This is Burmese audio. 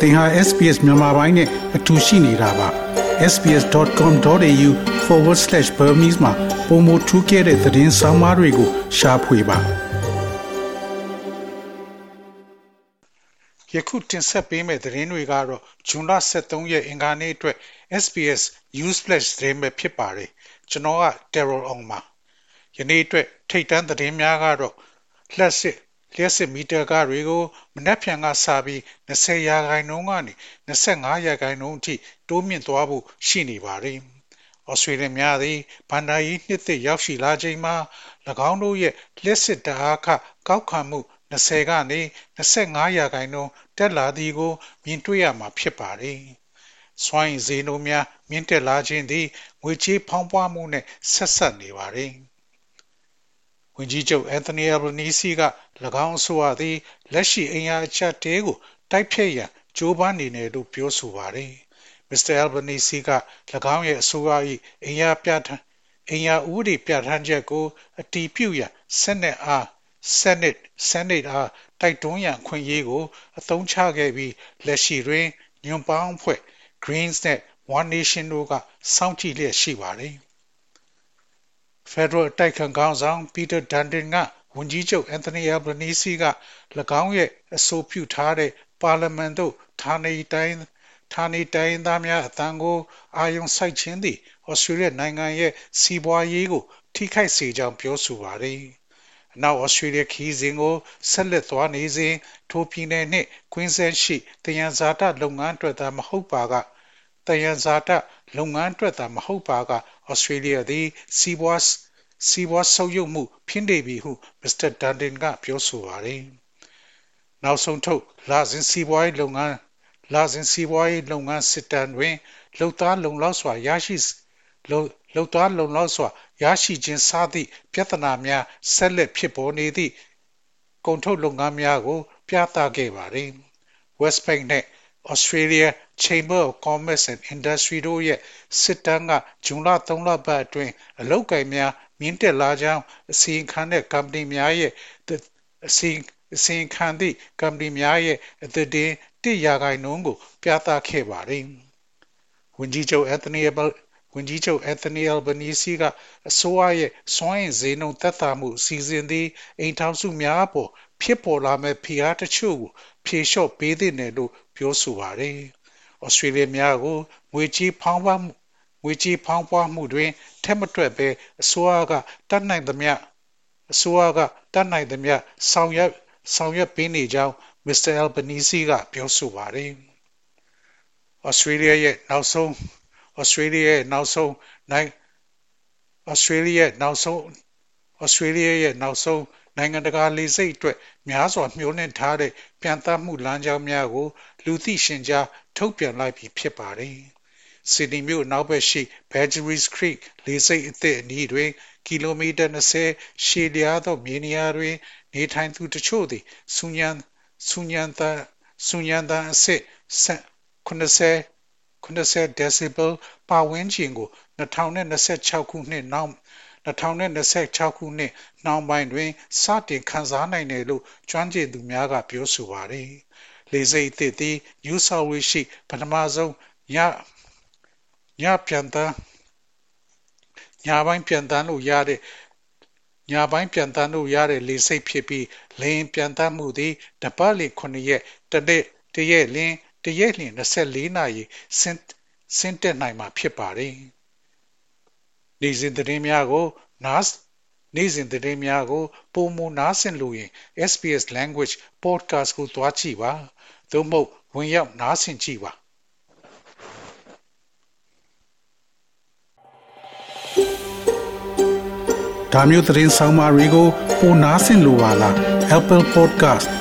သင်ဟာ SPS မြန်မာပိုင်းနဲ့အတူရှိနေတာပါ sbs.com.au/burmese မှာပုံမထူးခဲ့တဲ့သတင်းစာမားတွေကိုရှားဖွေပါယခုတင်ဆက်ပေးမယ့်သတင်းတွေကတော့ဇွန်လ23ရက်အင်္ဂါနေ့အတွက် SBS News Flash သတင်းပဲဖြစ်ပါတယ်ကျွန်တော်က Terror On ပါယနေ့အတွက်ထိတ်တန့်သတင်းများကတော့လှက်စစ် လျှက်စစ်မီတာကားတွေကိုမနက်ဖြန်ကစပြီး20ရာခိုင်နှုန်းကနေ25ရာခိုင်နှုန်းအထိတိုးမြင့်သွားဖို့ရှိနေပါတယ်။ဩစတြေးလျများသည်ဘန်ဒါယီနှစ်သစ်ရောက်ရှိလာချိန်မှာ၎င်းတို့ရဲ့လျှက်စစ်တအားခကောက်ခံမှု20ကနေ25ရာခိုင်နှုန်းတက်လာသည်ကိုမြင်တွေ့ရမှာဖြစ်ပါတယ်။စွမ်းရည်ဈေးနှုန်းများမြင့်တက်လာခြင်းသည်ငွေကြေးဖောင်းပွားမှုနဲ့ဆက်ဆက်နေပါတယ်။ ဝန်ကြီးချုပ်အန်သိုနီအယ်ဘနီစီက၎င်းအဆိုအသည်လက်ရှိအင်အားအချက်တဲကိုတိုက်ဖြတ်ရန်ကြိုးပမ်းနေတယ်လို့ပြောဆိုပါတယ်။ Mr. Albanese က၎င်းရဲ့အဆိုအ၏အင်အားပြဋ္ဌာန်းအင်အားဥပဒေပြဋ္ဌာန်းချက်ကိုအတည်ပြုရန်ဆက်နက်အား Senate Senate အားတိုက်တွန်းရန်ခွင့်ရေးကို အသုံးချခဲ့ပြီးလက်ရှိတွင်ညွန်ပေါင်းဖွဲ့ Greens နဲ့ One Nation တို့ကစောင့်ကြည့်လျက်ရှိပါတယ်။ Federal အတိုက်ခံခေါင်းဆောင် Peter Dutton ကဝန်ကြီးချုပ် Anthony Albanese က၎င်းရဲ့အဆိုပြုထားတဲ့ပါလီမန်သို့ဌာနေတိုင်းဌာနေတိုင်းသားများအတန်းကိုအာရုံစိုက်ခြင်းသည်ဩစတြေးလျနိုင်ငံရဲ့စီးပွားရေးကို ထိခိုက်စေကြောင်းပြောဆိုပါတယ်။အနောက်ဩစတြေးလျခီးစဉ်ကိုဆက်လက်သွားနေစဉ်ထိုပြည်နယ်နှင့်ကွင်းဆက်ရှိတယံဇာတလုပ်ငန်းအတွက်သာမဟုတ်ပါက တယံဇာတလုပ်ငန်းအတွက်သာမဟုတ်ပါကဩစတြေးလျသည် စီးပွားစီးပွားဆုပ်ယုပ်မှုဖြစ်နေပြီဟုမစ္စတာဒန်ဒင်ကပြောဆိုပါတယ်။နောက်ဆုံးထုတ်လာစဉ်စီးပွားရေးလုပ်ငန်းလာစဉ်စီးပွားရေးလုပ်ငန်းစစ်တမ်းတွင်လုံသားလုံလောက်စွာရရှိလုံလုံသားလုံလောက်စွာရရှိခြင်းစသည့်ပြဿနာများဆက်လက်ဖြစ်ပေါ်နေသည့်ကုန်ထုတ်လုပ်ငန်းများကို ပြသခဲ့ပါတယ်။ Westpac နှင့် Australia Chamber of Commerce and Industry တို့ရဲ့စစ်တမ်းကဇွန်လ3လပတ်အတွင်းအလုပ်ကိုင်များမြင့်တက်လာကြောင်းအစီရင်ခံတဲ့ကုမ္ပဏီများရဲ့အစီအစီရင်ခံသည့်ကုမ္ပဏီများရဲ့အသက်တင်1ရာခိုင်နှုန်းကို ပြသခဲ့ပါတယ်။ဝန်ကြီးချုပ်အန်သိုနီ ဝန်ကြီးချုပ်အန်သိုနီအယ်ဘနီစီကအစိုးရရဲ့စွမ်းအင်ဈေးနှုန်းသက်သာမှုအစီအစဉ်သည်အိမ်ထောင်စုများအပေါ်ဖြစ်ပေါ်လာမဲ့ဖိအားတချို့ကိုဖြေလျှော့ပေးသင့်တယ်လို့ပြောဆိုပါတယ်။ဩစတြေးလျများကိုငွေကြေးဖောင်းပွားမှုငွေကြေးဖောင်းပွားမှုတွင်ထက်မတွက်ဘဲအစိုးရကတတ်နိုင်သမျှအစိုးရကတတ်နိုင်သမျှဆောင်ရွက်ဆောင်ရွက်ပေးနေကြောင်းမစ္စတာအယ်ဘနီစီကပြောဆိုပါတယ်။ဩစတြေးလျရဲ့နောက်ဆုံး ဩစတြေးလျရဲ့နောက်ဆုံးနိုင်ဩစတြေးလျရဲ့နောက်ဆုံးဩစတြေးလျရဲ့နောက်ဆုံးနိုင်ငံတကာလေဆိပ်အတွက်များစွာမျှော်လင့်ထားတဲ့ပြန်သမှုလမ်းကြောင်းများကို လူသိရှင်ကြားထုတ်ပြန်လိုက်ပြီဖြစ်ပါတယ်။စီဒနီမြို့နောက်ဘက်ရှိ Badgerys Creek လေဆိပ်အသစ်အနီးတွင်ကီလိုမီတာ20ရှည်လျားသောမြေနေရာတွင် နေထိုင်သူတချို့သည်ဆူညံဆူညံတဆူညံတအဆင့်80 80 decibel ပါဝန်းကျင်ကို2026ခုနှစ်နောက်2026ခုနှစ်နှောင်းပိုင်းတွင် စတင်ခန်းစားနိုင်တယ်လို့ကျွမ်းကျင်သူများကပြောဆိုပါတယ်။လေဆိပ်အသစ်သည် New South Wales ရှိပထမဆုံးညညပြန်တန်းညပိုင်းပြန်တန်းလို့ရတဲ့ညပိုင်းပြန်တန်းလို့ရတဲ့လေဆိပ်ဖြစ်ပြီးလေရင်ပြန်တန်းမှုသည်တပတ်လ9ရက်တနေ့တရက်လင်း တရက်လျင်24နာရီဆင်းဆင်းတက်နိုင်မှာဖြစ်ပါတယ်။နေ့စဉ်သတင်းများကို NAS နေ့စဉ်သတင်းများကိုပုံမနားဆင်လို့ရင် SPS Language Podcast ကိုသွားကြည့်ပါသို့မဟုတ်ဝင်ရောက်နားဆင်ကြည့်ပါဒါမျိုးသတင်းဆောင်မတွေကိုပိုနားဆင်လိုပါလား Apple Podcast